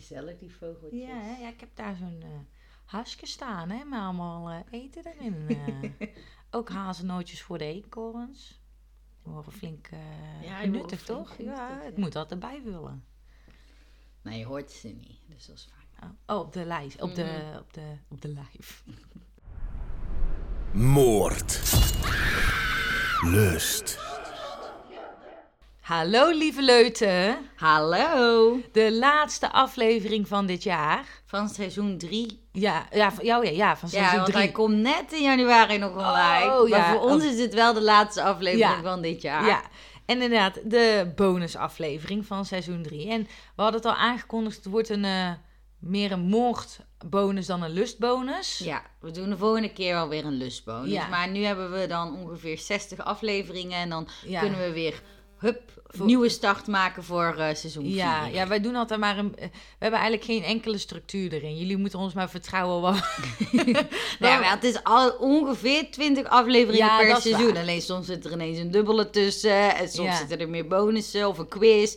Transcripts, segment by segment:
Gezellig, die vogeltjes. Ja, hè? ja, ik heb daar zo'n eh huisje staan, hè, met allemaal eh, eten erin. eh. ook hazelnootjes voor de eekhoorns. Die worden flink eh Ja, nuttig, toch? ja, het ja. moet altijd bijvullen. Nee, je hoort ze niet, dus dat is fijn. Oh, oh, op de lijst, op, de, op, de, op de live. Moord. Lust. Hallo lieve leuten, Hallo! de laatste aflevering van dit jaar. Van seizoen 3. Ja, ja, van, ja, ja, ja van Ja, seizoen want 3. hij komt net in januari nog online. Oh, ja. Maar voor ons Oh. is dit wel de laatste aflevering Ja. van dit jaar. Ja, en inderdaad, de bonusaflevering van seizoen 3. En we hadden het al aangekondigd, het wordt een, eh, meer een moordbonus dan een lustbonus. Ja, we doen de volgende keer wel weer een lustbonus. Ja. Maar nu hebben we dan ongeveer 60 afleveringen. En dan Ja. kunnen we weer, hup, Voor- nieuwe start maken voor eh, seizoen 4. Ja, ja, wij doen altijd maar een. eh, We hebben eigenlijk geen enkele structuur erin. Jullie moeten ons maar vertrouwen. Wat... Nou, maar het is al ongeveer 20 afleveringen Ja, per seizoen. Alleen soms zit er ineens een dubbele tussen. En soms Ja. zitten er meer bonussen of een quiz.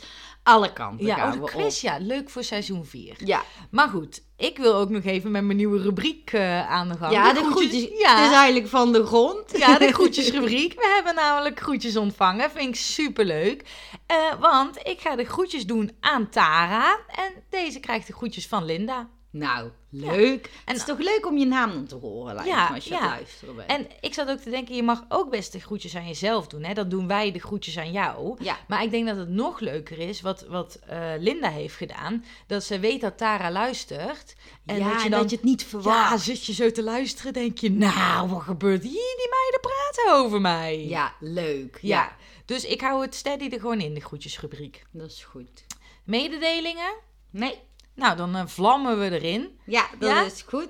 Alle kanten Ja, gaan oh, we op. ja, leuk voor seizoen 4. Ja, Maar goed, ik wil ook nog even met mijn nieuwe rubriek eh, aan de gang. ja de groetjes. Ja. Het is eigenlijk van de grond. Ja, de groetjesrubriek. We hebben namelijk groetjes ontvangen. Vind ik superleuk. Eh want ik ga de groetjes doen aan Tara. En deze krijgt de groetjes van Linda. Nou, leuk. En- het is toch leuk om je naam dan te horen, lijkt Ja, me, als je ja. luisteren bent. En ik zat ook te denken, je mag ook best de groetjes aan jezelf doen. Hè? Dat doen wij de groetjes aan jou. Ja. Maar ik denk dat het nog leuker is, wat, wat eh, Linda heeft gedaan. Dat ze weet dat Tara luistert. En ja, dat je dan... dat je het niet Ja, verwacht. zit je zo te luisteren, denk je, nou, wat gebeurt hier? Die meiden praten over mij. Ja, leuk. Ja. Ja. Dus ik hou het steady er gewoon in, de groetjesrubriek. dat is goed. Mededelingen? Nee, Nou, dan eh, vlammen we erin. ja, dat Ja? is goed.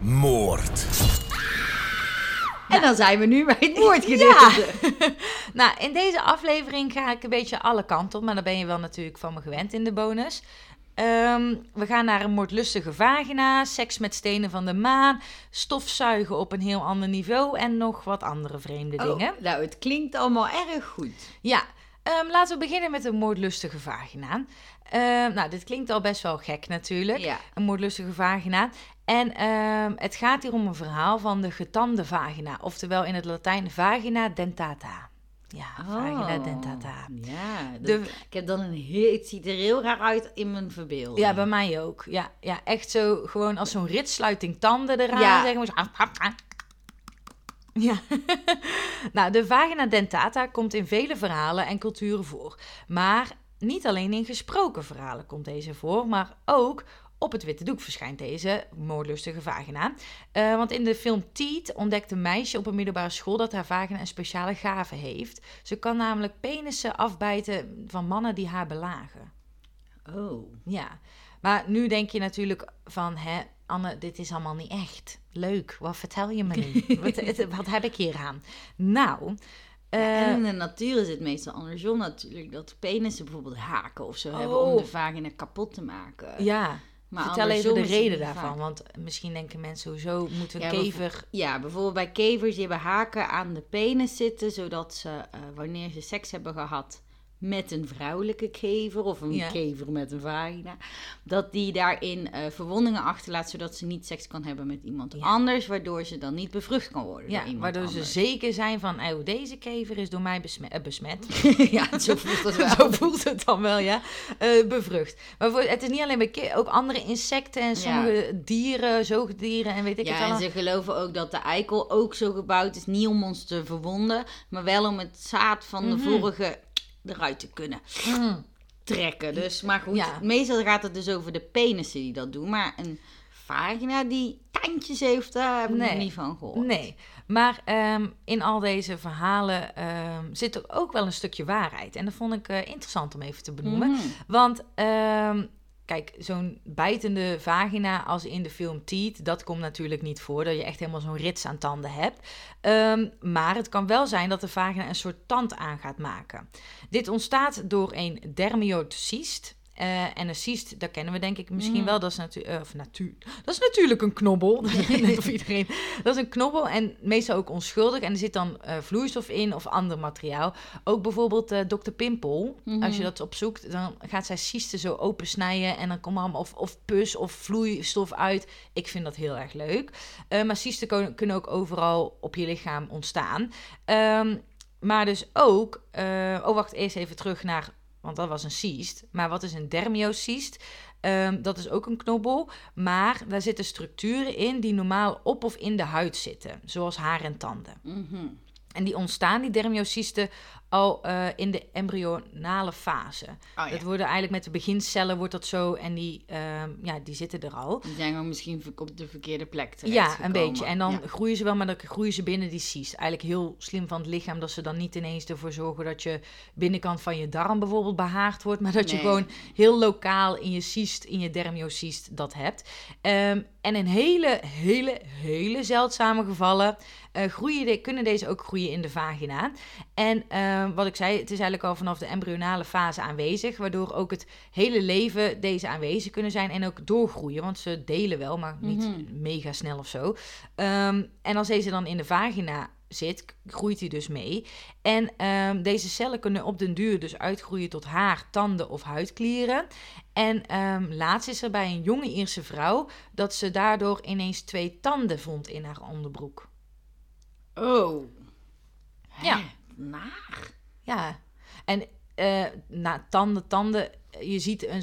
Moord. En dan zijn we nu bij het woordgedeelte. Nou, in deze aflevering ga ik een beetje alle kanten op, maar daar ben je wel natuurlijk van me gewend in de bonus. Ehm, we gaan naar een moordlustige vagina, seks met stenen van de maan, stofzuigen op een heel ander niveau en nog wat andere vreemde dingen. Oh, nou, het klinkt allemaal erg goed. Ja, ehm, laten we beginnen met een moordlustige vagina. Ehm, nou, dit klinkt al best wel gek natuurlijk. Ja. Een moordlustige vagina. En ehm, het gaat hier om een verhaal van de getande vagina. Oftewel in het Latijn vagina dentata. Ja, vagina Oh, dentata. Ja, dat- De- ik heb dan een heel, het ziet er heel raar uit in mijn verbeelding. Ja, bij mij ook. Ja, ja echt zo gewoon als zo'n ritsluiting tanden eraan. Ja. Zeggen we zo. Ja. nou, de vagina dentata komt in vele verhalen en culturen voor. Maar niet alleen in gesproken verhalen komt deze voor, maar ook op het witte doek verschijnt deze moordlustige vagina. Eh, want in de film Teet ontdekt een meisje op een middelbare school dat haar vagina een speciale gave heeft. Ze kan namelijk penissen afbijten van mannen die haar belagen. Oh. Ja, maar nu denk je natuurlijk van, hè, Anne, dit is allemaal niet echt. Leuk, wat vertel je me nu? wat, wat heb ik hier aan? Nou, eh, en in de natuur is het meestal andersom natuurlijk. Dat penissen bijvoorbeeld haken of zo hebben Oh. om de vagina kapot te maken. ja, maar vertel even de reden daarvan. vaak. Want misschien denken mensen, hoezo moet een Ja, kever... Ja, bijvoorbeeld bij kevers, die hebben haken aan de penis zitten, zodat ze, eh, wanneer ze seks hebben gehad met een vrouwelijke kever of een Ja. kever met een vagina, dat die daarin eh, verwondingen achterlaat, zodat ze niet seks kan hebben met iemand Ja. anders, waardoor ze dan niet bevrucht kan worden Ja, door iemand waardoor ze zeker zijn van, oh, deze kever is door mij besmet. eh, besmet. ja, zo voelt het wel. Zo voelt het dan wel, ja. Eh, bevrucht. Maar voor, het is niet alleen bij ke- ook andere insecten en sommige dieren, zoogdieren en weet ik het Ja, en allemaal. ze geloven ook dat de eikel ook zo gebouwd is, niet om ons te verwonden, maar wel om het zaad van de Mhm. vorige eruit te kunnen Mm. trekken. Dus, maar goed, Ja. meestal gaat het dus over de penissen die dat doen, maar een vagina die tandjes heeft, daar heb ik Nee. nog niet van gehoord. Nee, maar ehm, in al deze verhalen ehm, zit er ook wel een stukje waarheid. En dat vond ik eh, interessant om even te benoemen. Mhm. Want, ehm, kijk, zo'n bijtende vagina als in de film Teeth, dat komt natuurlijk niet voor. Dat je echt helemaal zo'n rits aan tanden hebt. Ehm, maar het kan wel zijn dat de vagina een soort tand aan gaat maken. Dit ontstaat door een dermiocyst. Eh, en een cyst, dat kennen we denk ik misschien Mhm. wel. Dat is, natu eh, of natuur, dat is natuurlijk een knobbel. Net of iedereen. Dat is een knobbel en meestal ook onschuldig. En er zit dan eh, vloeistof in of ander materiaal. Ook bijvoorbeeld eh Dr. Pimpel. Mhm. Als je dat opzoekt, dan gaat zij cysten zo opensnijden. En dan komt er allemaal of, of pus of vloeistof uit. Ik vind dat heel erg leuk. Maar cysten kun- kunnen ook overal op je lichaam ontstaan. Ehm, maar dus ook... oh, wacht, eerst even terug naar... Want dat was een cyst. Maar wat is een dermiocyst? Ehm, dat is ook een knobbel. Maar daar zitten structuren in die normaal op of in de huid zitten. Zoals haar en tanden. Mhm. En die ontstaan, die dermiocysten, al eh, in de embryonale fase. Oh, ja. Het worden eigenlijk met de begincellen wordt dat zo. En die, ehm, ja, die zitten er al. Die zijn gewoon misschien op de verkeerde plek Ja, terechtgekomen. een beetje. En dan Ja. groeien ze wel, maar dan groeien ze binnen die cyst. Eigenlijk heel slim van het lichaam dat ze dan niet ineens ervoor zorgen dat je binnenkant van je darm bijvoorbeeld behaard wordt. Maar dat je gewoon heel lokaal in je cyst, in je dermiocyst dat hebt. Ehm, en in hele, hele, hele zeldzame gevallen eh, groeien de, kunnen deze ook groeien in de vagina. En ehm, wat ik zei, het is eigenlijk al vanaf de embryonale fase aanwezig, waardoor ook het hele leven deze aanwezig kunnen zijn en ook doorgroeien. Want ze delen wel, maar niet Mhm. mega snel of zo. Ehm, en als deze dan in de vagina zit, groeit hij dus mee. En ehm, deze cellen kunnen op den duur dus uitgroeien tot haar, tanden of huidklieren. En ehm, laatst is er bij een jonge Ierse vrouw dat ze daardoor ineens twee tanden vond in haar onderbroek. Oh. Ja. Naar. Ja, en na tanden, tanden, je ziet een,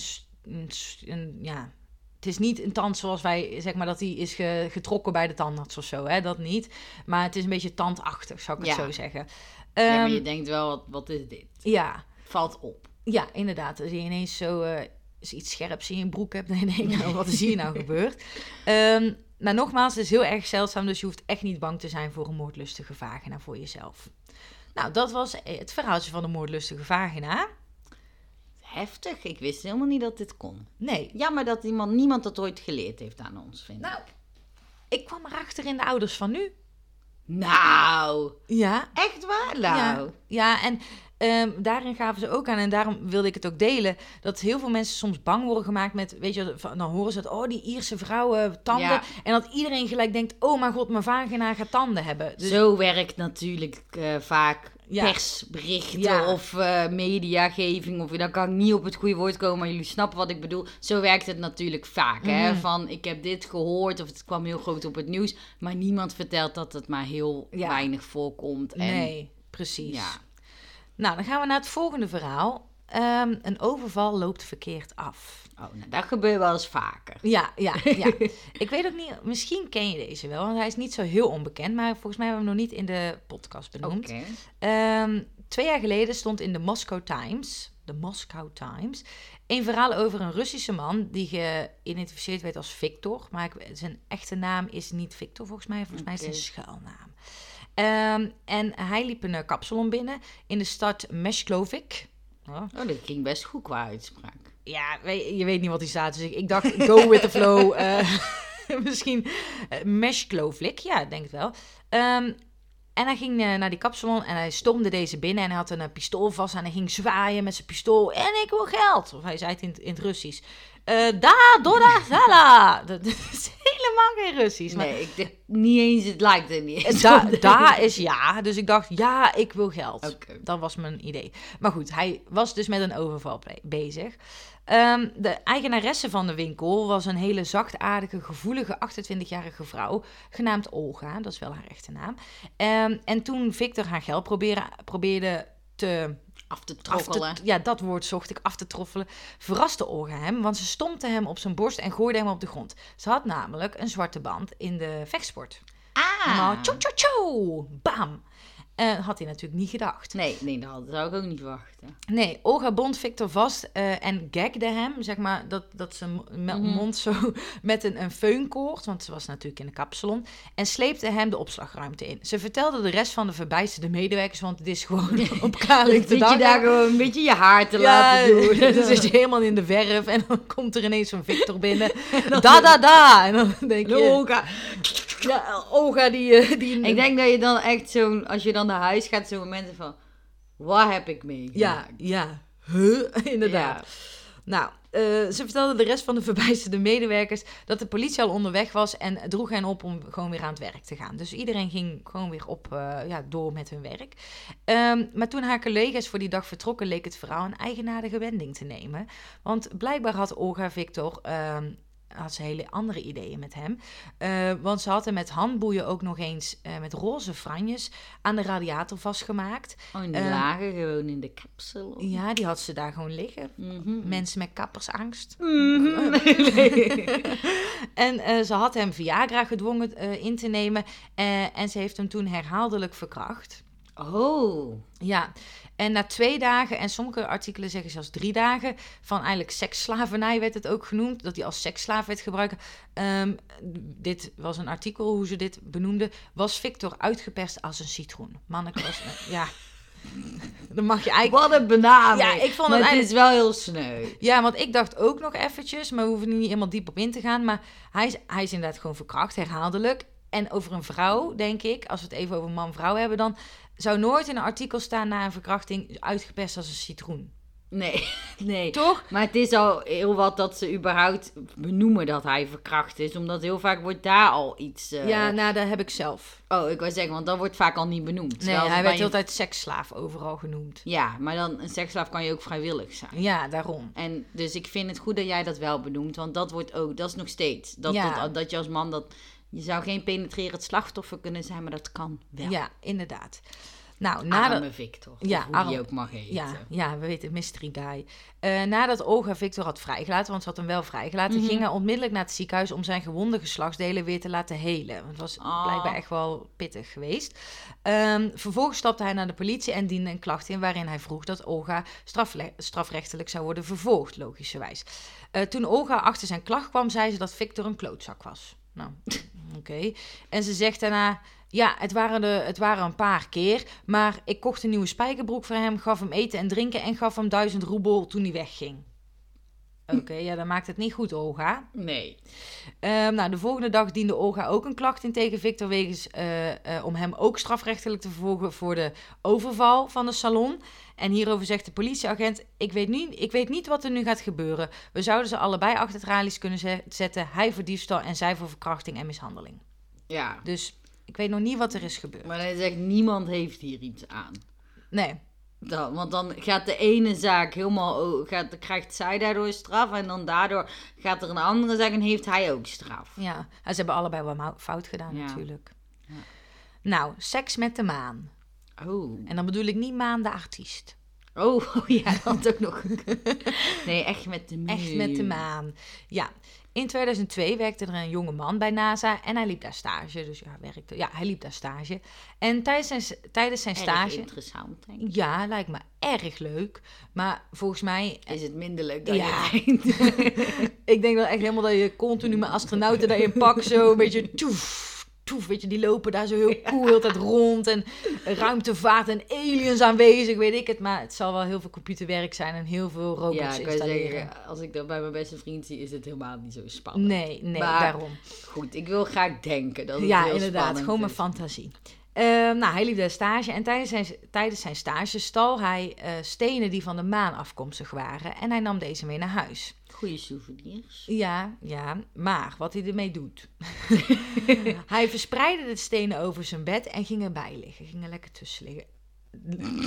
een, ja, het is niet een tand zoals wij, zeg maar, dat die is ge- getrokken bij de tandarts of zo, hè, dat niet. Maar het is een beetje tandachtig, zou ik het zo zeggen. ja, maar Ehm, je denkt wel, wat, wat is dit? ja, Valt op. ja, inderdaad. Als je ineens zo eens iets scherps in je broek hebt, dan denk je, nou, wat is hier nou gebeurd? Ehm nou, nogmaals, het is heel erg zeldzaam, dus je hoeft echt niet bang te zijn voor een moordlustige vagina voor jezelf. Nou, dat was het verhaaltje van de moordlustige vagina. Heftig. Ik wist helemaal niet dat dit kon. Nee, Jammer dat iemand, niemand dat ooit geleerd heeft aan ons, vind Nou, ik. ik kwam erachter in de ouders van nu. Nou, Ja, echt waar? ja, Nou. ja en ehm, daarin gaven ze ook aan, en daarom wilde ik het ook delen, dat heel veel mensen soms bang worden gemaakt met, weet je, dan horen ze dat, oh, die Ierse vrouwen, tanden. Ja. En dat iedereen gelijk denkt, oh mijn god, mijn vagina gaat tanden hebben. Dus, Zo werkt natuurlijk eh, vaak Ja. persberichten Ja. of eh, mediageving. Of dan kan ik niet op het goede woord komen, maar jullie snappen wat ik bedoel. Zo werkt het natuurlijk vaak. Hè? Mhm. Van ik heb dit gehoord of het kwam heel groot op het nieuws. Maar niemand vertelt dat het maar heel Ja. weinig voorkomt. En, nee, precies. Nou, dan gaan we naar het volgende verhaal. Ehm, een overval loopt verkeerd af. Oh, nou, dat gebeurt wel eens vaker. Ja, ja, ja. ik weet ook niet, misschien ken je deze wel, want hij is niet zo heel onbekend, maar volgens mij hebben we hem nog niet in de podcast benoemd. Oké. Ehm, twee jaar geleden stond in de Moscow Times, de Moscow Times, een verhaal over een Russische man die geïdentificeerd werd als Victor. Maar zijn echte naam is niet Victor volgens mij, volgens mij is het een schuilnaam. Ehm, en hij liep een eh, kapsalon binnen in de stad Meshklovik. Oh, Oh, dat ging best goed qua uitspraak. ja, je weet niet wat hij staat, dus ik, dacht go with the flow. eh, misschien uh, Meshklovik, ja, denk het wel. Ehm, en hij ging eh, naar die kapsalon en hij stormde deze binnen en hij had een eh, pistool vast en hij ging zwaaien met zijn pistool en ik wil geld. Of hij zei het in, het- in het Russisch. Eh da, doda, zala. Dat is helemaal geen Russisch. Maar Nee, ik denk niet eens, het lijkt er niet eens da, is ja, dus ik dacht ja, ik wil geld. Oké. Dat was mijn idee. Maar goed, hij was dus met een overval be- bezig. Ehm, de eigenaresse van de winkel was een hele zachtaardige, gevoelige 28-jarige vrouw, genaamd Olga. Dat is wel haar echte naam. Ehm, en toen Victor haar geld probeerde, probeerde te Af te af te, ja, dat woord zocht ik, af te troffelen, verraste Olga hem, want ze stompte hem op zijn borst en gooide hem op de grond. Ze had namelijk een zwarte band in de vechtsport. Ah. Tjo tjo tjo, bam. Had hij natuurlijk niet gedacht. Nee, nee, dat zou ik ook niet verwachten. Nee, Olga bond Victor vast eh, en gagde hem, zeg maar, dat, dat zijn me- Mhm. mond zo met een, een feunkoord, want ze was natuurlijk in de kapsalon, en sleepte hem de opslagruimte in. Ze vertelde de rest van de verbijsterde medewerkers, want het is gewoon op Dan kalend zit je daar gewoon een beetje je haar te laten doen. dan zit je helemaal in de verf en dan komt er ineens zo'n Victor binnen. da, da, da. En dan denk je... Olga. Ja, Olga die... eh, die Ik denk dat je dan echt zo'n, als je dan naar huis gaat, zo'n momenten van, waar heb ik mee? Ja, ja. Huh? Inderdaad. Nou, eh, ze vertelde de rest van de verbijsterde medewerkers dat de politie al onderweg was en droeg hen op om gewoon weer aan het werk te gaan. Dus iedereen ging gewoon weer op, eh, ja, door met hun werk. Ehm, maar toen haar collega's voor die dag vertrokken, leek het verhaal een eigenaardige wending te nemen. Want blijkbaar had Olga Victor ehm, had ze hele andere ideeën met hem. Uh, want ze had hem met handboeien ook nog eens uh, met roze franjes aan de radiator vastgemaakt. Oh, in de Uh, lagen, gewoon in de kapsel. Ja, die had ze daar gewoon liggen. Mhm. Mensen met kappersangst. Mhm. en eh, ze had hem Viagra gedwongen eh, in te nemen. eh, en ze heeft hem toen herhaaldelijk verkracht. Oh. Ja, en na twee dagen, en sommige artikelen zeggen zelfs drie dagen, van eigenlijk seksslavernij werd het ook genoemd, dat hij als seksslaaf werd gebruikt. Ehm, dit was een artikel, hoe ze dit benoemden, was Victor uitgeperst als een citroen. Manneke was, ja, dan mag je eigenlijk... Wat een benaming. Ja, ik vond maar het het eigenlijk- is wel heel sneu. Ja, want ik dacht ook nog eventjes, maar we hoeven er niet helemaal diep op in te gaan. Maar hij is, hij is inderdaad gewoon verkracht, herhaaldelijk. En over een vrouw, denk ik, als we het even over man-vrouw hebben, dan zou nooit in een artikel staan na een verkrachting uitgeperst als een citroen. Nee, nee. Toch? Maar het is al heel wat dat ze überhaupt benoemen dat hij verkracht is. Omdat heel vaak wordt daar al iets... eh, Ja, nou, dat heb ik zelf. Oh, ik wou zeggen, want dat wordt vaak al niet benoemd. Nee, hij werd altijd seksslaaf overal genoemd. Ja, maar dan een seksslaaf kan je ook vrijwillig zijn. Ja, daarom. En dus ik vind het goed dat jij dat wel benoemt, want dat wordt ook, dat is nog steeds. Dat, Ja. dat, dat je als man dat, je zou geen penetrerend slachtoffer kunnen zijn, maar dat kan wel. Ja, inderdaad. Nou, na de- Arme Victor, Ja, hoe die ook mag heten. Ja, ja, we weten, mystery guy. Eh, nadat Olga Victor had vrijgelaten, want ze had hem wel vrijgelaten, Mhm. ging hij onmiddellijk naar het ziekenhuis om zijn gewonde geslachtsdelen weer te laten helen. Want het was Oh. blijkbaar echt wel pittig geweest. Ehm, vervolgens stapte hij naar de politie en diende een klacht in waarin hij vroeg dat Olga strafrechtelijk zou worden vervolgd, logischerwijs. Eh, toen Olga achter zijn klacht kwam, zei ze dat Victor een klootzak was. Nou, oké. En ze zegt daarna, ja, het waren, de, het waren een paar keer, maar ik kocht een nieuwe spijkerbroek voor hem, gaf hem eten en drinken en gaf hem duizend roebel toen hij wegging. Oké, ja, dan maakt het niet goed, Olga. Nee. Ehm, nou, de volgende dag diende Olga ook een klacht in tegen Victor wegens eh, eh, om hem ook strafrechtelijk te vervolgen voor de overval van de salon. En hierover zegt de politieagent: ik weet, niet, ik weet niet wat er nu gaat gebeuren. We zouden ze allebei achter tralies kunnen ze- zetten. Hij voor diefstal en zij voor verkrachting en mishandeling. Ja, Dus ik weet nog niet wat er is gebeurd. maar hij zegt, niemand heeft hier iets aan. Nee, Dan, want dan gaat de ene zaak helemaal, gaat, krijgt zij daardoor straf en dan daardoor gaat er een andere zaak en heeft hij ook straf. ja. Ze hebben allebei wel fout gedaan, Ja. natuurlijk. Ja. Nou, seks met de maan. Oh. En dan bedoel ik niet maan de artiest. Oh, oh ja, dat ook nog. Nee, echt met de Echt met de maan. Ja. In 2002 werkte er een jonge man bij NASA en hij liep daar stage. Dus ja, werkte, ja hij liep daar stage. En tijdens zijn, tijdens zijn Erg stage... interessant, denk ik. Ja, lijkt me erg leuk. Maar volgens mij... Is het minder leuk dan Ja. je denkt? Ik denk wel echt helemaal dat je continu met astronauten daar in pak zo een beetje toef, toef, weet je, die lopen daar zo heel cool heel tijd rond en ruimtevaart en aliens aanwezig, weet ik het. Maar het zal wel heel veel computerwerk zijn en heel veel robots ja, ik installeren. zeggen, als ik dat bij mijn beste vriend zie, is het helemaal niet zo spannend. Nee, nee, Maar daarom. Goed, ik wil graag denken dat het Ja, heel inderdaad, gewoon mijn fantasie. Ehm, nou, hij liep daar stage en tijdens zijn, tijdens zijn stage stal hij eh, stenen die van de maan afkomstig waren en hij nam deze mee naar huis. Goeie souvenirs. Ja, ja, maar wat hij ermee doet. hij verspreidde de stenen over zijn bed en ging erbij liggen. Ging er lekker tussen liggen.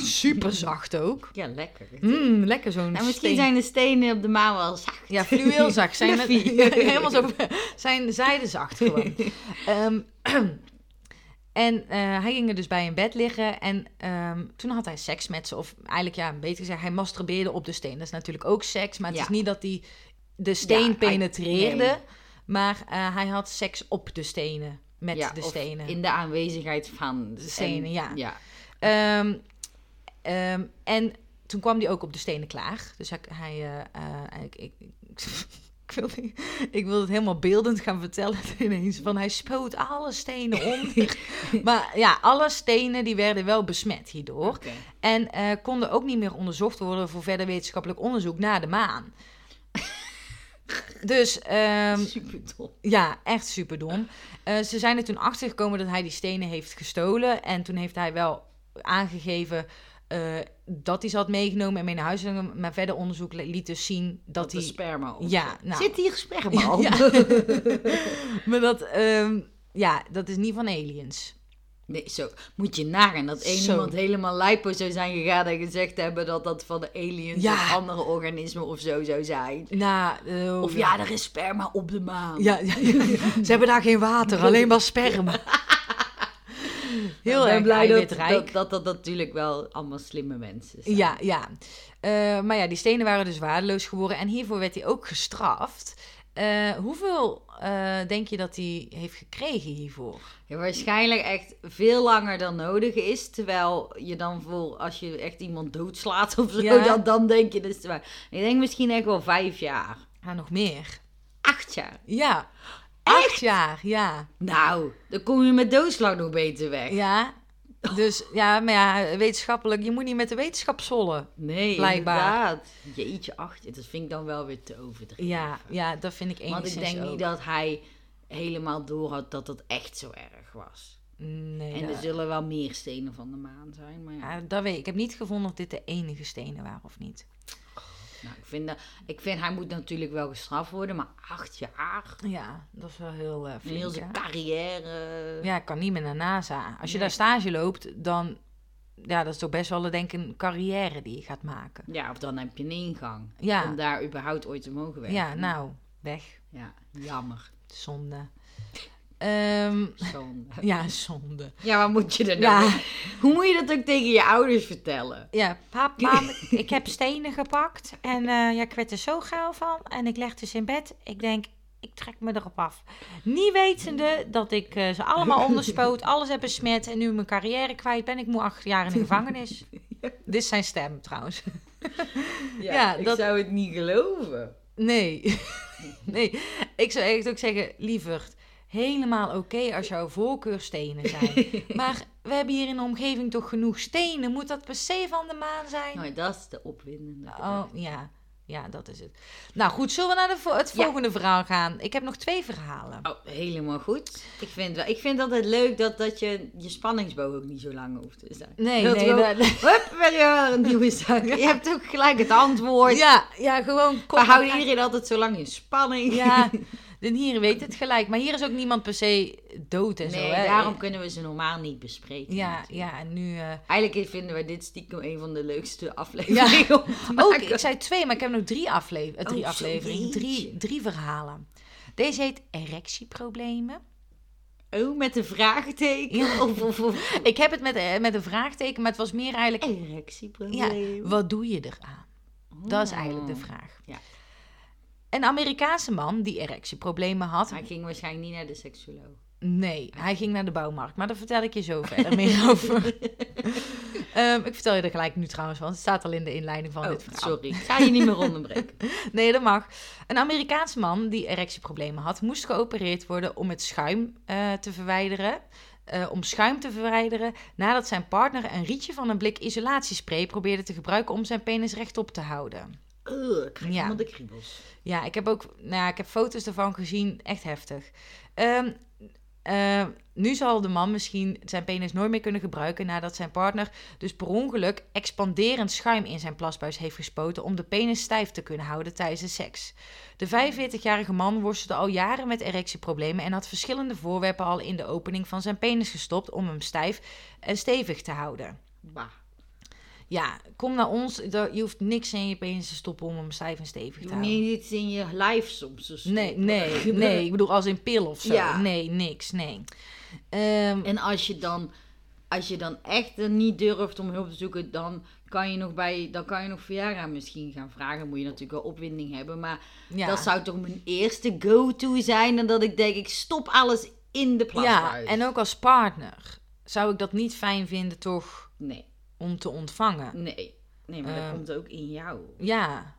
Super zacht ook. Ja, lekker. Mm, lekker zo'n nou, misschien steen. zijn de stenen op de maan wel zacht. Ja, fluweelzacht. Zijn Fluffy. helemaal zo, zijn zijdezacht gewoon. Ehm, en eh, hij ging er dus bij in bed liggen en ehm, toen had hij seks met ze. Of eigenlijk, ja, beter gezegd, hij masturbeerde op de steen. Dat is natuurlijk ook seks, maar het Ja. is niet dat hij de steen penetreerde. nee. Maar eh, hij had seks op de stenen, met Ja, de of stenen. In de aanwezigheid van De stenen, ja. ja. Ehm, ehm, en toen kwam hij ook op de stenen klaar. Dus hij... hij eh, ik, ik, ik, ik wil, ik wil het helemaal beeldend gaan vertellen ineens. Van hij spoot alle stenen onder. maar ja, alle stenen die werden wel besmet hierdoor. En eh, konden ook niet meer onderzocht worden voor verder wetenschappelijk onderzoek naar de maan. Dus Super dom. ja, echt super dom. ze zijn er toen achter gekomen dat hij die stenen heeft gestolen. En toen heeft hij wel aangegeven eh, dat hij ze had meegenomen en mee naar huis genomen. Maar verder onderzoek liet dus zien dat, Dat hij... sperma op Ja, zit. nou. Zit hier sperma op? Ja. maar dat, ehm, ja, dat is niet van aliens. Nee, zo moet je nagaan dat één iemand helemaal lipo zou zijn gegaan en gezegd hebben dat dat van de aliens Ja. of andere organismen of zo zou zijn. Nou, Of ja, er is sperma op de maan. Ja, ja, ja. ze hebben daar geen water, alleen maar sperma. Heel ik ben erg blij dat dat, dat dat natuurlijk wel allemaal slimme mensen zijn. Ja, ja. Eh, maar ja, die stenen waren dus waardeloos geworden en hiervoor werd hij ook gestraft. Eh, hoeveel eh, denk je dat hij heeft gekregen hiervoor? Ja, waarschijnlijk echt veel langer dan nodig is. Terwijl je dan voor, als je echt iemand doodslaat of zo, Ja. dan, dan denk je dus. Ik denk misschien echt wel vijf jaar. Ja, nog meer. Acht jaar. Ja. Acht jaar, ja. Nou, dan kom je met doodslag nog beter weg. Ja. Dus ja, maar ja, wetenschappelijk, je moet niet met de wetenschap zollen. Nee, Blijkbaar. inderdaad. Jeetje, acht. Dat vind ik dan wel weer te overdreven. Ja, ja, dat vind ik Want enigszins ik denk ook. niet dat hij helemaal doorhad dat het echt zo erg was. Nee, En er dat, zullen wel meer stenen van de maan zijn. Maar ja. ja, dat weet ik. Ik heb niet gevonden of dit de enige stenen waren of niet. Nou, ik, vind dat, ik vind hij moet natuurlijk wel gestraft worden, maar acht jaar. Ja, dat is wel heel uh, Een flink, heel hè? zijn carrière. Ja, ik kan niet meer naar NASA. Als je Nee. daar stage loopt, dan... Ja, dat is toch best wel denk ik, een carrière die je gaat maken. Ja, of dan heb je een ingang. Ja. Om daar überhaupt ooit te mogen werken. Ja, nou, weg. Ja, jammer. Zonde. Ehm, Zonde. ja, zonde. Ja, wat moet je er nou Ja. Hoe moet je dat ook tegen je ouders vertellen? Ja, pap, mam, ik heb stenen gepakt. En eh, ja, ik werd er zo gauw van. En ik leg dus in bed. Ik denk, ik trek me erop af. Niet wetende dat ik eh, ze allemaal onderspoot, alles heb besmet. En nu mijn carrière kwijt ben. Ik moet acht jaar in de gevangenis. Dit is zijn stem trouwens. Ja, Ja, ik dat- zou het niet geloven. Nee. nee. Ik zou echt ook zeggen, lieverd, helemaal oké als jouw voorkeurstenen zijn. maar we hebben hier in de omgeving toch genoeg stenen. Moet dat per se van de maan zijn? Nou, dat is de opwindende. Oh, ja. Ja, dat is het. Nou goed, zullen we naar de vo- het Ja. volgende verhaal gaan? Ik heb nog twee verhalen. Oh, helemaal goed. Ik vind, wel, ik vind altijd leuk dat, dat je, je spanningsboog ook niet zo lang hoeft te zijn. Nee, Dat nee. gewoon- dat- Hup, weer een nieuwe zaak. Je hebt ook gelijk het antwoord. ja, ja, gewoon... kom We houden iedereen altijd zo lang in spanning. Ja, de hier weet het gelijk. Maar hier is ook niemand per se dood en nee, zo, hè? daarom kunnen we ze normaal niet bespreken. Ja, natuurlijk. ja, en nu... eh, Eigenlijk vinden we dit stiekem een van de leukste afleveringen te Ook, ik zei twee, maar ik heb nog drie, aflever eh, drie Oh, afleveringen. Drie, drie verhalen. Deze heet erectieproblemen. Oh, met een vraagteken? Ja. Of, of, of Ik heb het met, eh, met een vraagteken, maar het was meer eigenlijk... Ja, erectieprobleem. wat doe je eraan? Dat is eigenlijk de Oh. vraag. Ja. Een Amerikaanse man die erectieproblemen had. Hij ging waarschijnlijk niet naar de seksuoloog. Nee, hij ging naar de bouwmarkt. Maar daar vertel ik je zo verder meer over. Ehm, ik vertel je er gelijk nu trouwens, want het staat al in de inleiding van Oh, dit verhaal. sorry. Ik ga je niet meer onderbreken. Nee, dat mag. Een Amerikaanse man die erectieproblemen had, moest geopereerd worden om het schuim eh, te verwijderen. Eh, om schuim te verwijderen nadat zijn partner een rietje van een blik isolatiespray probeerde te gebruiken om zijn penis rechtop te houden. Ugh, ik krijg Ja. helemaal de kriebels. Ja, ik heb ook nou, ja, ik heb foto's ervan gezien. Echt heftig. Ehm, eh, nu zal de man misschien zijn penis nooit meer kunnen gebruiken nadat zijn partner dus per ongeluk expanderend schuim in zijn plasbuis heeft gespoten om de penis stijf te kunnen houden tijdens de seks. De 45-jarige man worstelde al jaren met erectieproblemen en had verschillende voorwerpen al in de opening van zijn penis gestopt om hem stijf en stevig te houden. Bah. Ja, kom naar ons. Je hoeft niks in je penis te stoppen om hem stijf en stevig te houden. niet iets in je lijf soms. Nee, nee, nee. Ik bedoel, als in pil of zo. Ja. Nee, niks, nee. Ehm, En als je dan, als je dan echt er niet durft om hulp te zoeken, dan kan je nog bij, dan kan je nog Viagra misschien gaan vragen. Moet je natuurlijk wel opwinding hebben, maar ja. dat zou toch mijn eerste go-to zijn. En dat ik denk, ik stop alles in de ja, plasbuis. en ook als partner zou ik dat niet fijn vinden, toch, Nee, om te ontvangen. nee. Nee, maar dat Ehm. komt ook in jou. Ja.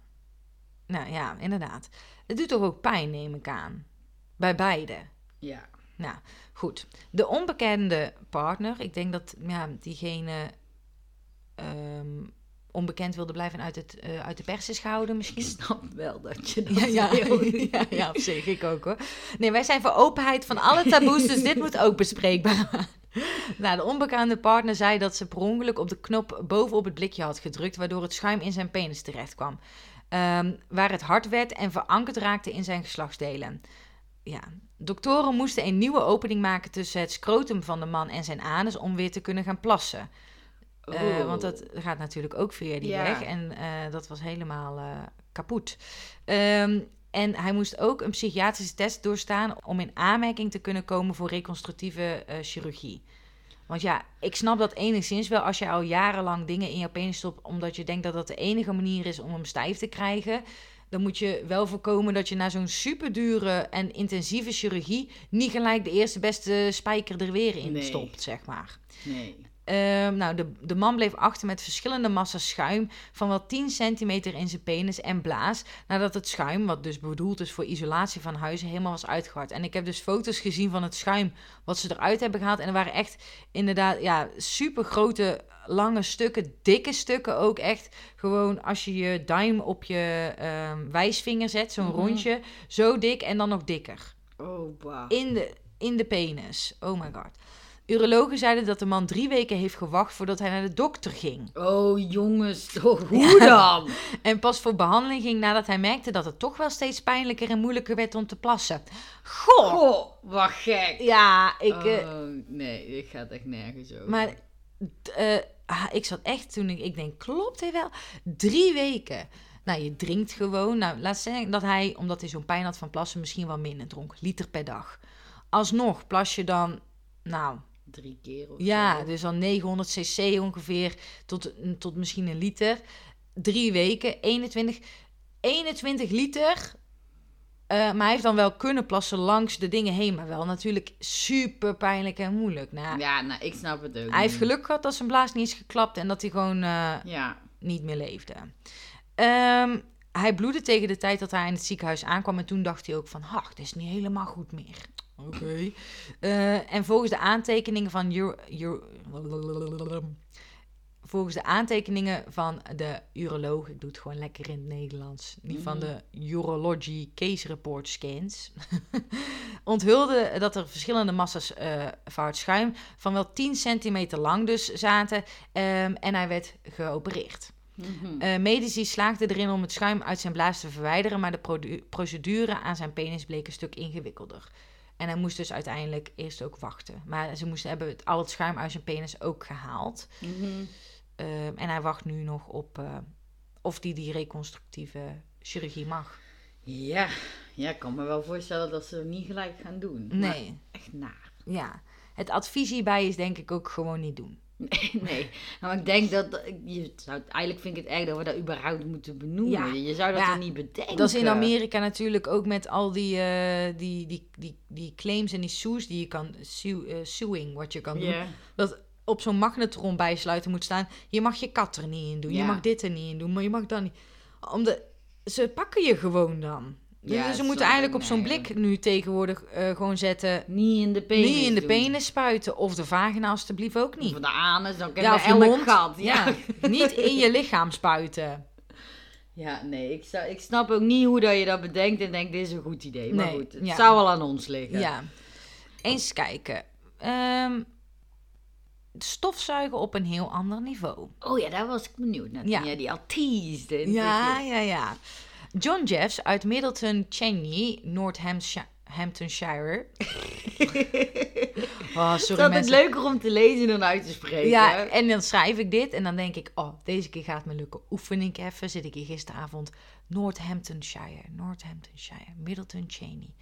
Nou ja, inderdaad. Het doet toch ook pijn, neem ik aan. Bij beide. Ja. Nou, goed. De onbekende partner, ik denk dat ja, diegene ehm, onbekend wilde blijven en uit, het, eh, uit de pers is gehouden Ik misschien. snap wel dat je dat Ja, ja, ja, ja, op zich, ik ook hoor. Nee, wij zijn voor openheid van alle taboes, dus dit moet ook bespreekbaar. nou, de onbekende partner zei dat ze per ongeluk op de knop bovenop het blikje had gedrukt, waardoor het schuim in zijn penis terecht kwam. Ehm, waar het hard werd en verankerd raakte in zijn geslachtsdelen. Ja, doktoren moesten een nieuwe opening maken tussen het scrotum van de man en zijn anus om weer te kunnen gaan plassen. Eh, want dat gaat natuurlijk ook via die Ja. weg. En eh, dat was helemaal eh, kapot. Ehm, en hij moest ook een psychiatrische test doorstaan om in aanmerking te kunnen komen voor reconstructieve eh, chirurgie. Want ja, ik snap dat enigszins wel als je al jarenlang dingen in je penis stopt, omdat je denkt dat dat de enige manier is om hem stijf te krijgen. Dan moet je wel voorkomen dat je na zo'n superdure en intensieve chirurgie niet gelijk de eerste beste spijker er weer in Nee. stopt, zeg maar. Nee. Ehm, nou, de, de man bleef achter met verschillende massa's schuim van wel 10 centimeter in zijn penis en blaas. Nadat het schuim, wat dus bedoeld is voor isolatie van huizen, helemaal was uitgehard. En ik heb dus foto's gezien van het schuim wat ze eruit hebben gehaald. En er waren echt inderdaad ja, super grote, lange stukken, dikke stukken ook echt. Gewoon als je je duim op je ehm, wijsvinger zet, zo'n Mhm. rondje, zo dik en dan nog dikker Oh, bah. in de, in de penis. Oh my god. Urologen zeiden dat de man drie weken heeft gewacht voordat hij naar de dokter ging. Oh, jongens. toch, Hoe dan? En pas voor behandeling ging nadat hij merkte dat het toch wel steeds pijnlijker en moeilijker werd om te plassen. Goh! Goh, wat gek. Ja, ik... eh, Oh, nee, ik ga het echt nergens over. maar eh, ah, ik zat echt toen ik, ik denk, klopt hij wel? Drie weken. Nou, je drinkt gewoon. Nou, laat zeggen dat hij, omdat hij zo'n pijn had van plassen, misschien wel minder dronk. Liter per dag. Alsnog plas je dan, nou, Drie keer of Ja, zo. dus al 900 cc ongeveer tot, tot misschien een liter. Drie weken, 21, 21 liter. Eh, maar hij heeft dan wel kunnen plassen langs de dingen heen. Maar wel natuurlijk super pijnlijk en moeilijk. Nou, Ja, nou, ik snap het ook hij heeft geluk gehad dat zijn blaas niet is geklapt en dat hij gewoon eh, Ja. niet meer leefde. Ehm, hij bloedde tegen de tijd dat hij in het ziekenhuis aankwam. En toen dacht hij ook van, ach, dit is niet helemaal goed meer. Oké. Eh, en volgens de aantekeningen van... Euro, Euro- volgens de aantekeningen van de uroloog... Ik doe het gewoon lekker in het Nederlands. Die van de Urology Case Report scans... onthulde dat er verschillende massa's eh van het schuim... van wel 10 centimeter lang dus zaten. ehm, en hij werd geopereerd. Mhm. Eh, medici slaagden erin om het schuim uit zijn blaas te verwijderen, maar de procedure aan zijn penis bleek een stuk ingewikkelder. En hij moest dus uiteindelijk eerst ook wachten. Maar ze moesten hebben het, al het schuim uit zijn penis ook gehaald. Mhm. Eh, en hij wacht nu nog op eh, of die die reconstructieve chirurgie mag. Ja. ja, ik kan me wel voorstellen dat ze het niet gelijk gaan doen. Nee, echt naar. ja. Het advies hierbij is denk ik ook gewoon niet doen. Nee, nee. Maar ik denk dat... Je zou, eigenlijk vind ik het erg dat we dat überhaupt moeten benoemen. Ja. Je zou dat Ja. er niet bedenken. Dat is in Amerika natuurlijk ook met al die, eh, die, die, die, die claims en die sues die je kan, sue, eh, suing, wat je kan doen. Dat op zo'n magnetron bijsluiten moet staan. Je mag je kat er niet in doen. Je mag dit er niet in doen. Maar je mag dan niet. Omdat ze pakken je gewoon dan. Dus Ja, ze dat moeten eigenlijk op zo'n niet. blik nu tegenwoordig eh, gewoon zetten. Niet in de penis niet in de doen. penis spuiten. Of de vagina alstublieft ook niet. Of de anus, dan kan Ja, je elk gat. Ja. Ja. niet in je lichaam spuiten. ja, nee. Ik, zou, ik snap ook niet hoe dat je dat bedenkt en denkt, dit is een goed idee. Maar Nee, goed, het ja. zou wel aan ons liggen. Ja. Eens kijken. Ehm, stofzuigen op een heel ander niveau. Oh ja, daar was ik benieuwd naar. Ja. Die al het Ja, ja, ja. John Jeffs uit Middleton Cheney, Northamptonshire. oh, Het is sorry altijd mensen. leuker om te lezen dan uit te spreken. Ja, en dan schrijf ik dit en dan denk ik, oh, deze keer gaat het me lukken. Oefen ik even, zit ik hier gisteravond. Northamptonshire, Northamptonshire, Middleton Cheney.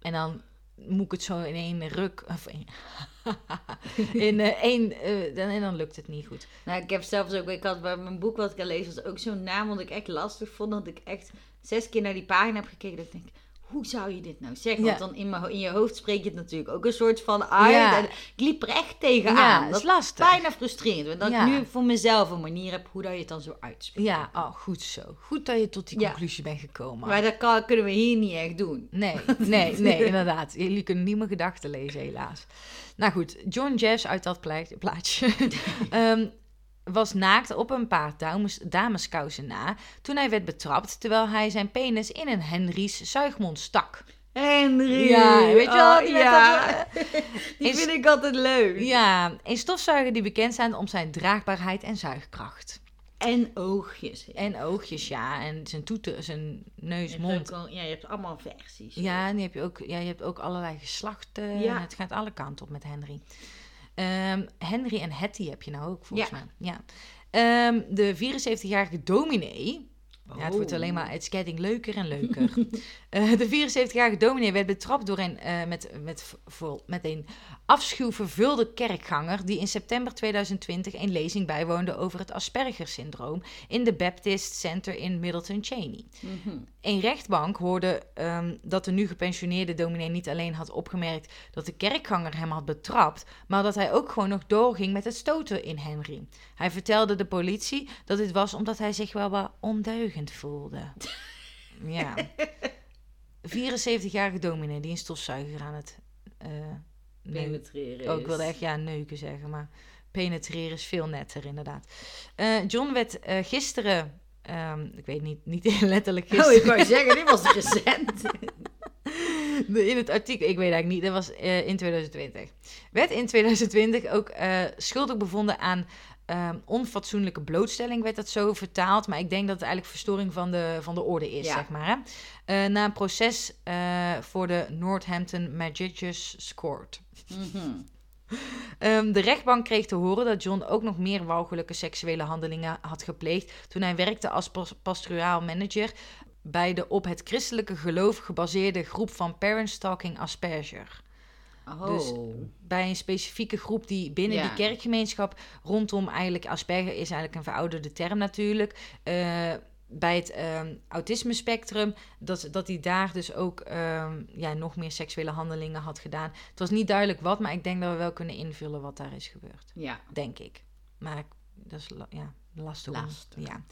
En dan moet ik het zo in één ruk, of in, in eh, één, eh, dan, en dan lukt het niet goed. Nou, ik heb zelfs ook, ik had bij mijn boek wat ik al lees, was ook zo'n naam wat ik echt lastig vond. Dat ik echt zes keer naar die pagina heb gekeken. Dat ik denk, hoe zou je dit nou zeggen? Want dan in, mijn, in je hoofd spreek je het natuurlijk ook een soort van uit. Ik liep er echt tegenaan. Ja, dat is lastig. bijna frustrerend. Want dat ik nu voor mezelf een manier heb hoe dat je het dan zo uitspreekt. Ja, oh, goed zo. Goed dat je tot die conclusie bent gekomen. Maar dat kan, kunnen we hier niet echt doen. Nee, nee, nee, inderdaad. Jullie kunnen niet mijn gedachten lezen, helaas. Nou goed, John Jeffs uit dat plaatje ehm, was naakt op een paar dames, dameskousen na toen hij werd betrapt terwijl hij zijn penis in een Henry's zuigmond stak. Henry. Ja, weet je wel, Oh, ja. dat, Die vind ik altijd leuk. Ja, een stofzuiger die bekend staat om zijn draagbaarheid en zuigkracht. En oogjes. En oogjes, ja. En zijn toeten, zijn neus, hebt mond. al- ja, je hebt allemaal versies. Ja, en je ook, ja, je hebt ook allerlei geslachten. Ja. Het gaat alle kanten op met Henry. Ehm, Henry en Hetty heb je nou ook, volgens Ja. mij. Ja. Ehm, de 74-jarige dominee. Ja, het wordt Oh. alleen maar, getting leuker en leuker. Eh, de 74-jarige dominee werd betrapt door een, eh, met, met, vol- met een afschuwvervulde kerkganger die in september 2020 een lezing bijwoonde over het Asperger-syndroom in de Baptist Center in Middleton Cheney. Mhm. Een rechtbank hoorde ehm, dat de nu gepensioneerde dominee niet alleen had opgemerkt dat de kerkganger hem had betrapt, maar dat hij ook gewoon nog doorging met het stoten in Henry. Hij vertelde de politie dat dit was omdat hij zich wel wat ondeugend voelde. ja. 74-jarige dominee die een stofzuiger aan het neuken- Penetreren Oh, ik is. wilde echt ja, neuken zeggen, maar penetreren is veel netter, inderdaad. Eh, John werd eh, gisteren, ehm, ik weet niet, niet letterlijk Oh, gisteren. ik wou zeggen, dit was recent. In het artikel, ik weet eigenlijk niet, dat was in 2020. Werd in 2020 ook schuldig bevonden aan ehm, onfatsoenlijke blootstelling, werd dat zo vertaald. Maar ik denk dat het eigenlijk verstoring van de, van de orde is, Ja. zeg maar. Hè? Eh, na een proces eh, voor de Northampton Magistrates Court. Mhm. Ehm, de rechtbank kreeg te horen dat John ook nog meer walgelijke seksuele handelingen had gepleegd toen hij werkte als pas- pastoraal manager bij de op het christelijke geloof gebaseerde groep van Parent Stalking Asperger. Oh. Dus bij een specifieke groep die binnen Ja. die kerkgemeenschap rondom eigenlijk Asperger is eigenlijk een verouderde term natuurlijk. eh, bij het ehm autisme spectrum, dat, dat hij daar dus ook ehm, ja, nog meer seksuele handelingen had gedaan. Het was niet duidelijk wat, maar ik denk dat we wel kunnen invullen wat daar is gebeurd. ja. Denk ik. Maar dat is ja, lastig. Ja.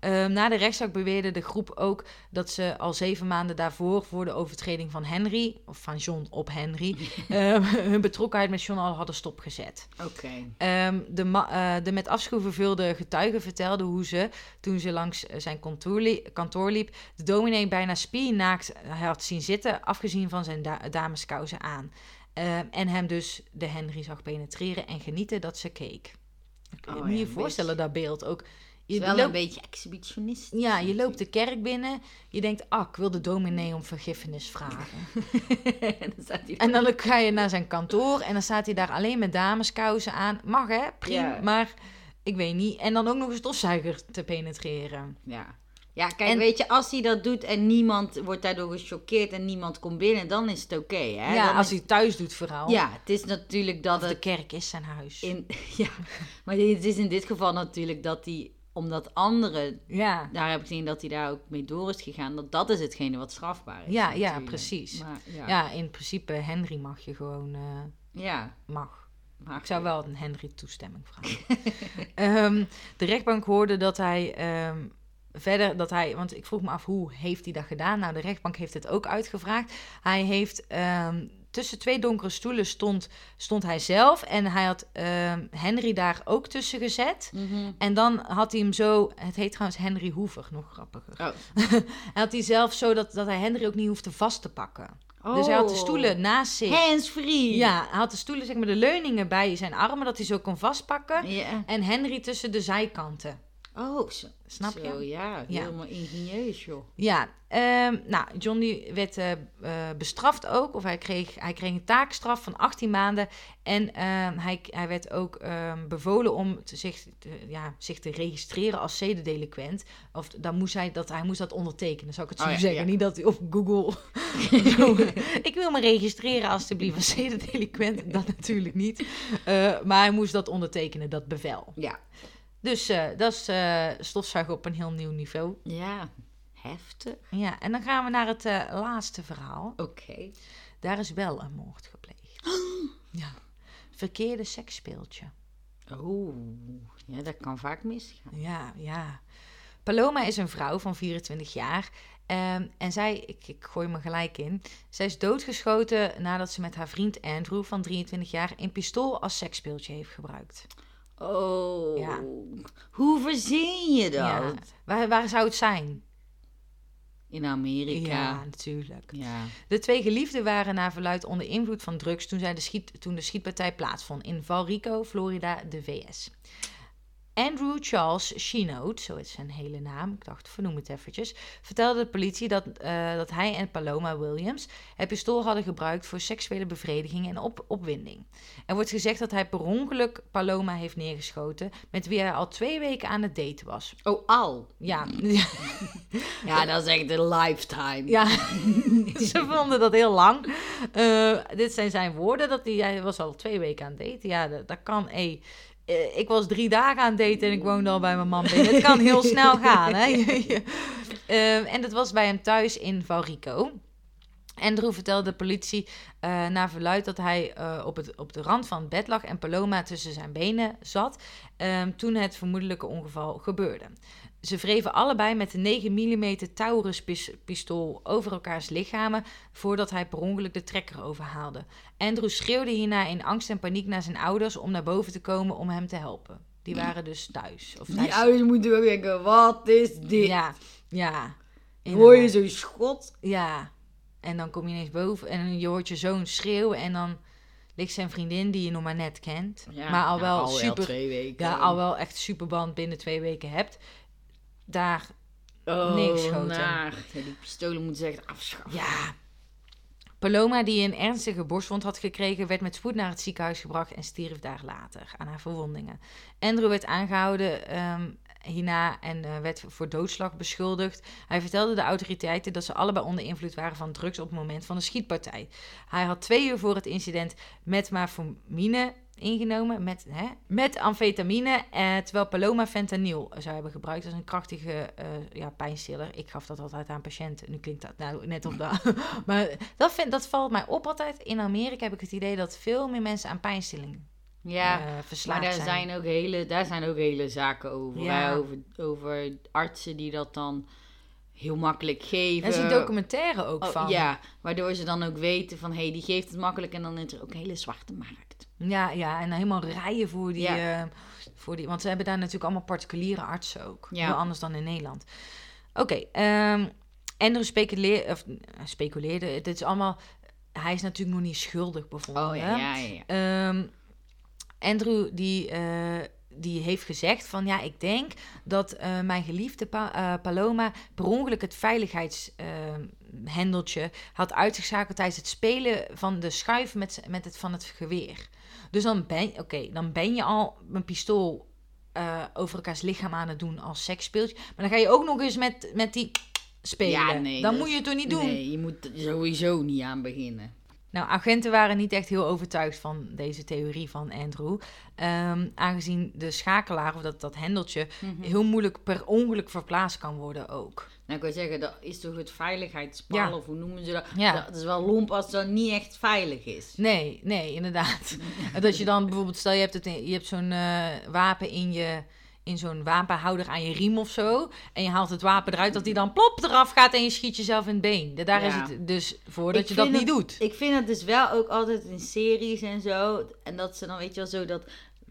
Ehm, na de rechtszaak beweerde de groep ook dat ze al zeven maanden daarvoor, voor de overtreding van Henry, of van John op Henry, ehm, hun betrokkenheid met John al hadden stopgezet. Oké. Ehm, de, eh, de met afschuw vervulde getuige vertelde hoe ze, toen ze langs eh, zijn kantoor, li- kantoor liep, de dominee bijna spiernaakt had zien zitten, afgezien van zijn da- dameskousen aan. En hem dus de Henry zag penetreren en genieten dat ze keek. Oh Moet je je voorstellen, dat beeld ook. Je wel loopt, een beetje exhibitionistisch. ja, je loopt de kerk binnen, je denkt, ah, ik wil de dominee om vergiffenis vragen. en dan En ga je naar zijn kantoor en dan staat hij daar alleen met dameskousen aan. Mag hè, prima, Ja. maar ik weet niet. En dan ook nog een stofzuiger te penetreren. Ja. Ja, kijk, En- weet je, als hij dat doet en niemand wordt daardoor gechoqueerd en niemand komt binnen, dan is het oké, hè? ja, Dan als hij thuis doet vooral. Ja, het is natuurlijk dat Of de het kerk is zijn huis. in... Ja, maar het is in dit geval natuurlijk dat hij, omdat anderen, Ja, daar heb ik gezien dat hij daar ook mee door is gegaan, dat dat is hetgene wat strafbaar is. Ja, ja, precies. Maar, ja. ja. in principe Henry mag je gewoon... eh, Ja, mag. maar Ik zou wel een Henry toestemming vragen. Ehm, de rechtbank hoorde dat hij ehm, verder dat hij, want ik vroeg me af hoe heeft hij dat gedaan? Nou, de rechtbank heeft het ook uitgevraagd. Hij heeft ehm, tussen twee donkere stoelen stond, stond hij zelf en hij had ehm, Henry daar ook tussen gezet. Mhm. En dan had hij hem zo, het heet trouwens Henry Hoover, nog grappiger. Oh. Hij had hij zelf zo dat, dat hij Henry ook niet hoefde vast te pakken. Dus hij had de Oh. stoelen naast zich. Hands-free. Ja, hij had de stoelen, zeg maar, de leuningen bij zijn armen, dat hij zo kon vastpakken. En Henry tussen de zijkanten. Oh, zo. Snap Zo, je? ja. Ja. Helemaal ingenieus, joh. Ja, ehm, nou, John die werd eh, eh, bestraft ook. Of hij kreeg, hij kreeg een taakstraf van 18 maanden. En ehm, hij, hij werd ook ehm, bevolen om te, zich, te, ja, zich te registreren als zedendelinquent. Of dan moest hij, dat, hij moest dat ondertekenen, zou ik het zo Oh ja, zeggen. ja. Niet dat hij op Google... zo, ik wil me registreren alstublieft als zedendelinquent. Dat natuurlijk niet. Eh, maar hij moest dat ondertekenen, dat bevel. Ja. Dus eh, dat is eh, stofzuigen op een heel nieuw niveau. Ja. Heftig. Ja, en dan gaan we naar het eh, laatste verhaal. Oké. Daar is wel een moord gepleegd. Ja. Verkeerde seksspeeltje. Oh. Ja, dat kan vaak misgaan. Ja, ja. Paloma is een vrouw van 24 jaar. ehm, en zij, ik, ik gooi me gelijk in. Zij is doodgeschoten nadat ze met haar vriend Andrew van 23 jaar een pistool als seksspeeltje heeft gebruikt. Oh. Ja. Hoe verzin je dat? Ja. Waar, waar zou het zijn? in Amerika. Ja, natuurlijk. Ja. De twee geliefden waren naar verluid onder invloed van drugs toen, zij de, schiet, toen de schietpartij plaatsvond in Val Rico, Florida, de VS. Andrew Charles Chinoot, zo is zijn hele naam, ik dacht vernoem het eventjes, vertelde de politie dat, eh, dat hij en Paloma Williams het pistool hadden gebruikt voor seksuele bevrediging en op, opwinding. Er wordt gezegd dat hij per ongeluk Paloma heeft neergeschoten, met wie hij al twee weken aan het daten was. Oh, al. Ja, Ja, dat is echt een lifetime. Ja, ze vonden dat heel lang. Eh, dit zijn zijn woorden, dat hij, hij was al twee weken aan het daten. Ja, dat, dat kan, hey, eh, ik was drie dagen aan het daten en ik woonde al bij mijn man binnen. Het kan heel snel gaan, hè. Eh, en dat was bij hem thuis in Val Rico. Andrew vertelde de politie eh, naar verluid dat hij eh, op, het, op de rand van het bed lag en Paloma tussen zijn benen zat ehm, toen het vermoedelijke ongeval gebeurde. Ze wreven allebei met een 9 mm Taurus pis- pistool over elkaars lichamen voordat hij per ongeluk de trekker overhaalde. Andrew schreeuwde hierna in angst en paniek naar zijn ouders om naar boven te komen om hem te helpen. Die waren dus thuis. Of Die ouders moeten ook denken, wat is dit? Ja, ja. Hoor je zo'n schot? Ja, en dan kom je ineens boven en je hoort je zoon schreeuwen en dan ligt zijn vriendin die je nog maar net kent, Ja, maar al nou, wel al super, twee weken. ja, al wel echt super band binnen twee weken hebt. Daar, oh, neergeschoten. naar. Die pistolen moeten ze echt afschaffen. ja. Paloma, die een ernstige borstwond had gekregen, werd met spoed naar het ziekenhuis gebracht en stierf daar later aan haar verwondingen. Andrew werd aangehouden ehm, hierna en eh, werd voor doodslag beschuldigd. Hij vertelde de autoriteiten dat ze allebei onder invloed waren van drugs op het moment van de schietpartij. Hij had twee uur voor het incident metformine ingenomen, met, hè, met amfetamine, eh, terwijl Paloma fentanyl zou hebben gebruikt als een krachtige eh, ja, pijnstiller. Ik gaf dat altijd aan patiënten. Nu klinkt dat nou net op de... maar dat, vind, dat valt mij op altijd. In Amerika heb ik het idee dat veel meer mensen aan pijnstilling Ja, eh, maar daar zijn. zijn. ook hele, daar zijn ook hele zaken over. Ja. hè, Over, over artsen die dat dan heel makkelijk geven. Er is een documentaire ook Oh, van. Ja, waardoor ze dan ook weten van, hé, hey, die geeft het makkelijk. En dan is er ook een hele zwarte markt. Ja, ja, en helemaal rijden voor die, Ja. eh, voor die... Want ze hebben daar natuurlijk allemaal particuliere artsen ook. Ja. Heel anders dan in Nederland. Oké, ehm Andrew speculeerde, of, eh, speculeerde... Het is allemaal... Hij is natuurlijk nog niet schuldig bevonden. Oh ja, ja, ja. ja. Ehm, Andrew die, eh, die heeft gezegd van ja, ik denk dat mijn geliefde Pa- Paloma per ongeluk het veiligheidshendeltje had uitgeschakeld tijdens het spelen van de schuif met, met het van het geweer. Dus dan ben, oké, dan ben je al een pistool eh, over elkaars lichaam aan het doen als seksspeeltje. Maar dan ga je ook nog eens met, met die spelen. Ja, nee, dan dat moet je het toch niet doen? Nee, je moet er sowieso niet aan beginnen. Nou, agenten waren niet echt heel overtuigd van deze theorie van Andrew. Ehm, aangezien de schakelaar, of dat, dat hendeltje, Mhm. heel moeilijk per ongeluk verplaatst kan worden ook. Nou, ik wil zeggen, dat is toch het veiligheidspal, Ja. of hoe noemen ze dat? Ja. Dat is wel lomp als dat niet echt veilig is. Nee, nee, inderdaad. dat je dan bijvoorbeeld, stel je hebt, het in- je hebt zo'n eh, wapen in je... In zo'n wapenhouder aan je riem of zo. En je haalt het wapen eruit, dat die dan plop eraf gaat en je schiet jezelf in het been. Daar is het dus voor dat Ik je dat niet doet. Ik vind het dus wel ook altijd in series en zo. En dat ze dan, weet je wel, zo dat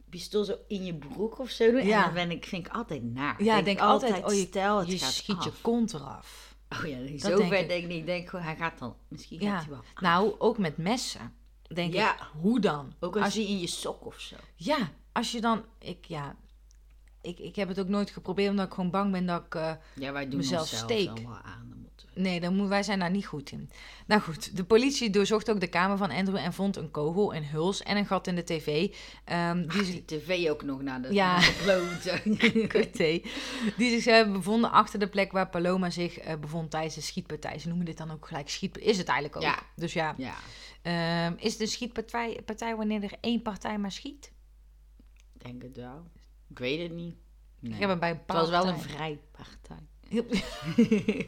pistool zo in je broek of zo doen. Ja. En dan ben ik, vind ik altijd naar. Ja, ik denk altijd, oh, je, stel, het je gaat schiet je kont eraf. Oh ja, Dat zo denk ver ik. denk ik niet. Ik denk gewoon, hij gaat dan, misschien gaat Ja, hij wel af. nou, ook met messen. Denk Ja. ik, hoe dan? Ook als, hij in je sok of zo. Ja, als je dan... Ik, ja, ik, ik heb het ook nooit geprobeerd, omdat ik gewoon bang ben dat ik... eh, Ja, wij doen Mezelf steek. aan. Dan moeten we- nee, dan moet, wij zijn daar niet goed in. Nou goed, de politie doorzocht ook de kamer van Andrew en vond een kogel, een huls en een gat in de tv. ehm, die Ach, ze die tv ook nog naar de, Ja. Kut-thee. die zich hebben bevonden achter de plek waar Paloma zich eh, bevond tijdens de schietpartij. Ze noemen dit dan ook gelijk schiet. Is het eigenlijk ook. Ja. Dus ja, ja, ehm, is het een schietpartij partij wanneer er één partij maar schiet? ik denk het wel. Ik weet het niet. Nee. Ik heb het bij een het was wel een vrij partij.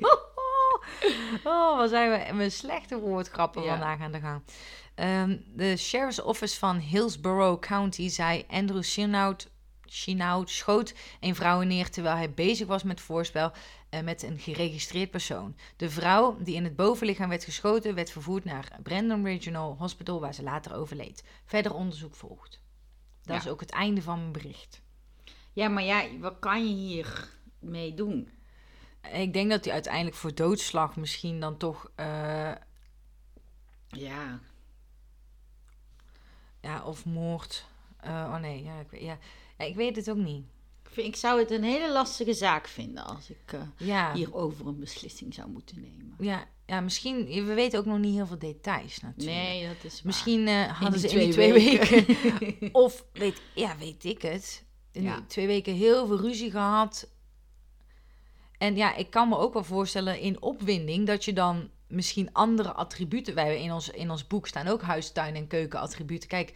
oh, wat zijn we met slechte woordgrappen Ja. vandaag aan de gang. Ehm, de Sheriff's Office van Hillsborough County zei Andrew Chinaut schoot een vrouw neer terwijl hij bezig was met voorspel eh, met een geregistreerd persoon. De vrouw die in het bovenlichaam werd geschoten werd vervoerd naar Brandon Regional Hospital waar ze later overleed. Verder onderzoek volgt. Dat Ja. is ook het einde van mijn bericht. Ja, maar ja, wat kan je hier mee doen? Ik denk dat hij uiteindelijk voor doodslag misschien dan toch... eh, Ja. ja, of moord. Eh, oh nee, ja ik, weet- ja. ja, ik weet het ook niet. Ik, vind, ik zou het een hele lastige zaak vinden als ik Ja, hierover een beslissing zou moeten nemen. ja, ja, misschien... We weten ook nog niet heel veel details natuurlijk. Nee, dat is waar. Misschien eh, hadden ze in die twee weken... weken. of, weet, ja, weet ik het. In Ja. die twee weken heel veel ruzie gehad. En ja, ik kan me ook wel voorstellen in opwinding... dat je dan misschien andere attributen... Wij hebben in ons, in ons boek staan ook huistuin- en keukenattributen. Kijk,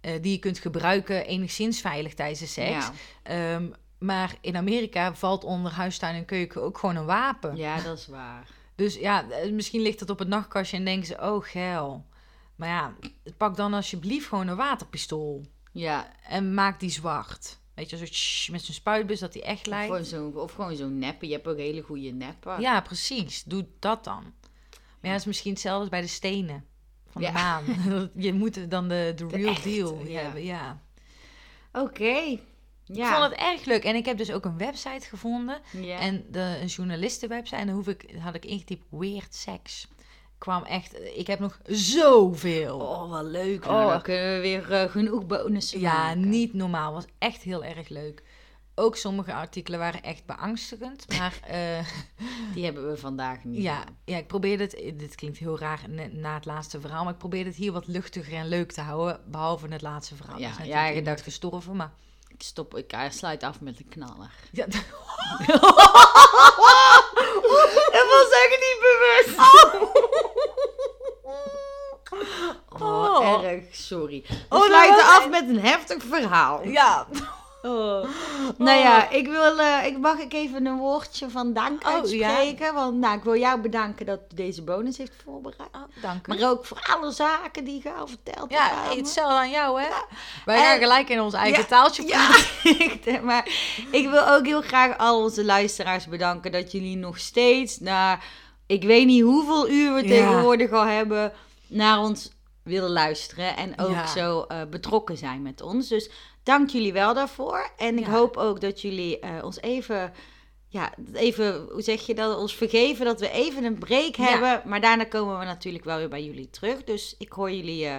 eh, die je kunt gebruiken enigszins veilig tijdens de seks. Ja. Ehm, maar in Amerika valt onder huistuin en keuken ook gewoon een wapen. ja, dat is waar. Dus ja, eh, misschien ligt het op het nachtkastje en denken ze, oh geil. Maar ja, pak dan alsjeblieft gewoon een waterpistool. Ja, En maak die zwart. Weet je, zo met zijn spuitbus dat die echt of lijkt. zo'n of gewoon zo'n neppen. Je hebt ook hele goede neppen. Ja, precies. Doe dat dan. Maar ja, is misschien hetzelfde als bij de stenen van Ja. de maan. je moet dan de, de real deal ja. hebben. Ja. Oké. Ja. Ik vond het erg leuk. En ik heb dus ook een website gevonden. ja. En de, een journalistenwebsite. En dan hoef ik, had ik ingetypt weird sex. Kwam echt... Ik heb nog zoveel. Oh, wat leuk. Oh. Dan kunnen we weer eh, genoeg bonussen Ja, maken. niet normaal. Was echt heel erg leuk. Ook sommige artikelen waren echt beangstigend. Maar eh, Die hebben we vandaag niet. ja, ja, ik probeerde het... Dit klinkt heel raar na, het laatste verhaal. Maar ik probeerde het hier wat luchtiger en leuk te houden. Behalve het laatste verhaal. Ja, Ja, is ja, natuurlijk je iemand dacht- gestorven. Maar Ik stop, ik sluit af met een knaller. ja, Dat was echt niet bewust. Oh, Oh. erg, sorry. We Oh, sluiten af met een heftig verhaal. ja. Oh. Nou ja, ik wil, eh, ik mag ik even een woordje van dank Oh, uitspreken. Want nou, ik wil jou bedanken dat u deze bonus heeft voorbereid. Oh, dank u. Maar ook voor alle zaken die je al verteld Ja, hebt. aan me. hetzelfde aan jou, hè? Wij En- gaan gelijk in ons eigen Ja, taaltje Ja, ik- maar ik wil ook heel graag al onze luisteraars bedanken dat jullie nog steeds naar, ik weet niet hoeveel uur we Ja. tegenwoordig al hebben, naar ons willen luisteren en ook Ja. zo eh, betrokken zijn met ons. Dus dank jullie wel daarvoor. En ik Ja. hoop ook dat jullie eh, ons even, ja, even, hoe zeg je dat, ons vergeven dat we even een break Ja. hebben. Maar daarna komen we natuurlijk wel weer bij jullie terug. Dus ik hoor jullie, eh,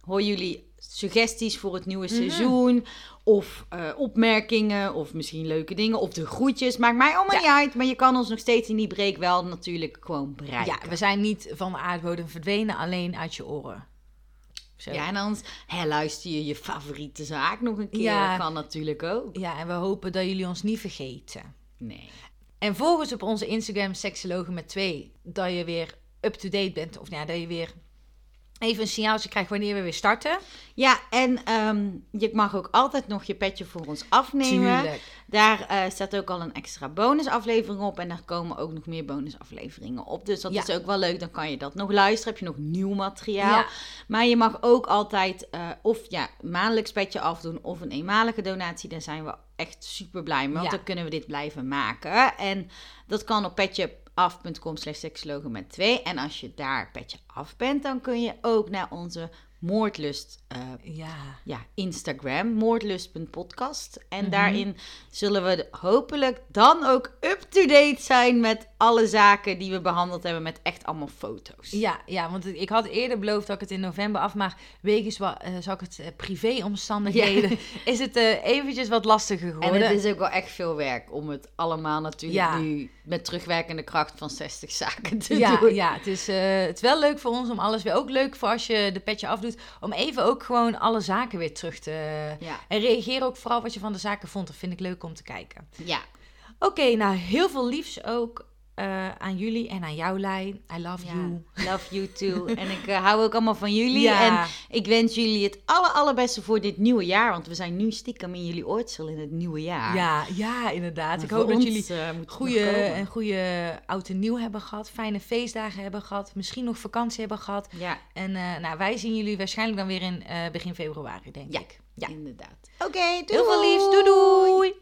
hoor jullie suggesties voor het nieuwe Mhm. seizoen. Of eh, opmerkingen, of misschien leuke dingen, of de groetjes. Maakt mij allemaal Ja. niet uit, maar je kan ons nog steeds in die break wel natuurlijk gewoon bereiken. Ja, we zijn niet van de aardbodem verdwenen, alleen uit je oren. Zo. Ja, en anders hè, luister je je favoriete zaak nog een keer. Ja. Dat kan natuurlijk ook. Ja, en we hopen dat jullie ons niet vergeten. Nee. En volg ons op onze Instagram, Seksologen met twee, dat je weer up-to-date bent. Of ja, dat je weer even een signaaltje krijgt wanneer we weer starten. Ja, en ehm, je mag ook altijd nog je petje voor ons afnemen. Tuurlijk. Daar eh, staat ook al een extra bonusaflevering op. En daar komen ook nog meer bonusafleveringen op. Dus dat Ja. is ook wel leuk. Dan kan je dat nog luisteren. Heb je nog nieuw materiaal. Ja. Maar je mag ook altijd eh, of ja, maandelijks petje afdoen of een eenmalige donatie. Daar zijn we echt super blij mee. Want Ja. dan kunnen we dit blijven maken. En dat kan op petjeaf.com slash seksologen met twee. En als je daar petje af bent, dan kun je ook naar onze Moordlust eh, Ja. ja, Instagram, moordlust.podcast. En Mhm. daarin zullen we hopelijk dan ook up-to-date zijn met alle zaken die we behandeld hebben met echt allemaal foto's. Ja, ja, want ik had eerder beloofd dat ik het in november af, maar wegens wat, eh, zou ik het eh, privéomstandigheden, is het eh, eventjes wat lastiger En geworden. het is ook wel echt veel werk om het allemaal natuurlijk Ja. nu met terugwerkende kracht van 60 zaken te doen. ja het, is, eh, het is wel leuk voor ons om alles weer. Ook leuk voor als je de petje afdoet. Om even ook gewoon alle zaken weer terug te. Ja. En reageer ook vooral wat je van de zaken vond. Dat vind ik leuk om te kijken. ja. Oké, nou heel veel liefs ook eh, aan jullie en aan jou, Lei. I love Ja, you. love you too. en ik eh, hou ook allemaal van jullie. Ja. En ik wens jullie het aller, allerbeste voor dit nieuwe jaar. Want we zijn nu stiekem in jullie oortsel in het nieuwe jaar. Ja, ja, inderdaad. Maar Ik hoop dat jullie het goede, een goede oud en nieuw hebben gehad. Fijne feestdagen hebben gehad. Misschien nog vakantie hebben gehad. Ja, En nou, wij zien jullie waarschijnlijk dan weer in begin februari, denk ik. Ja. inderdaad. Oké, Heel veel liefs. Doei doei.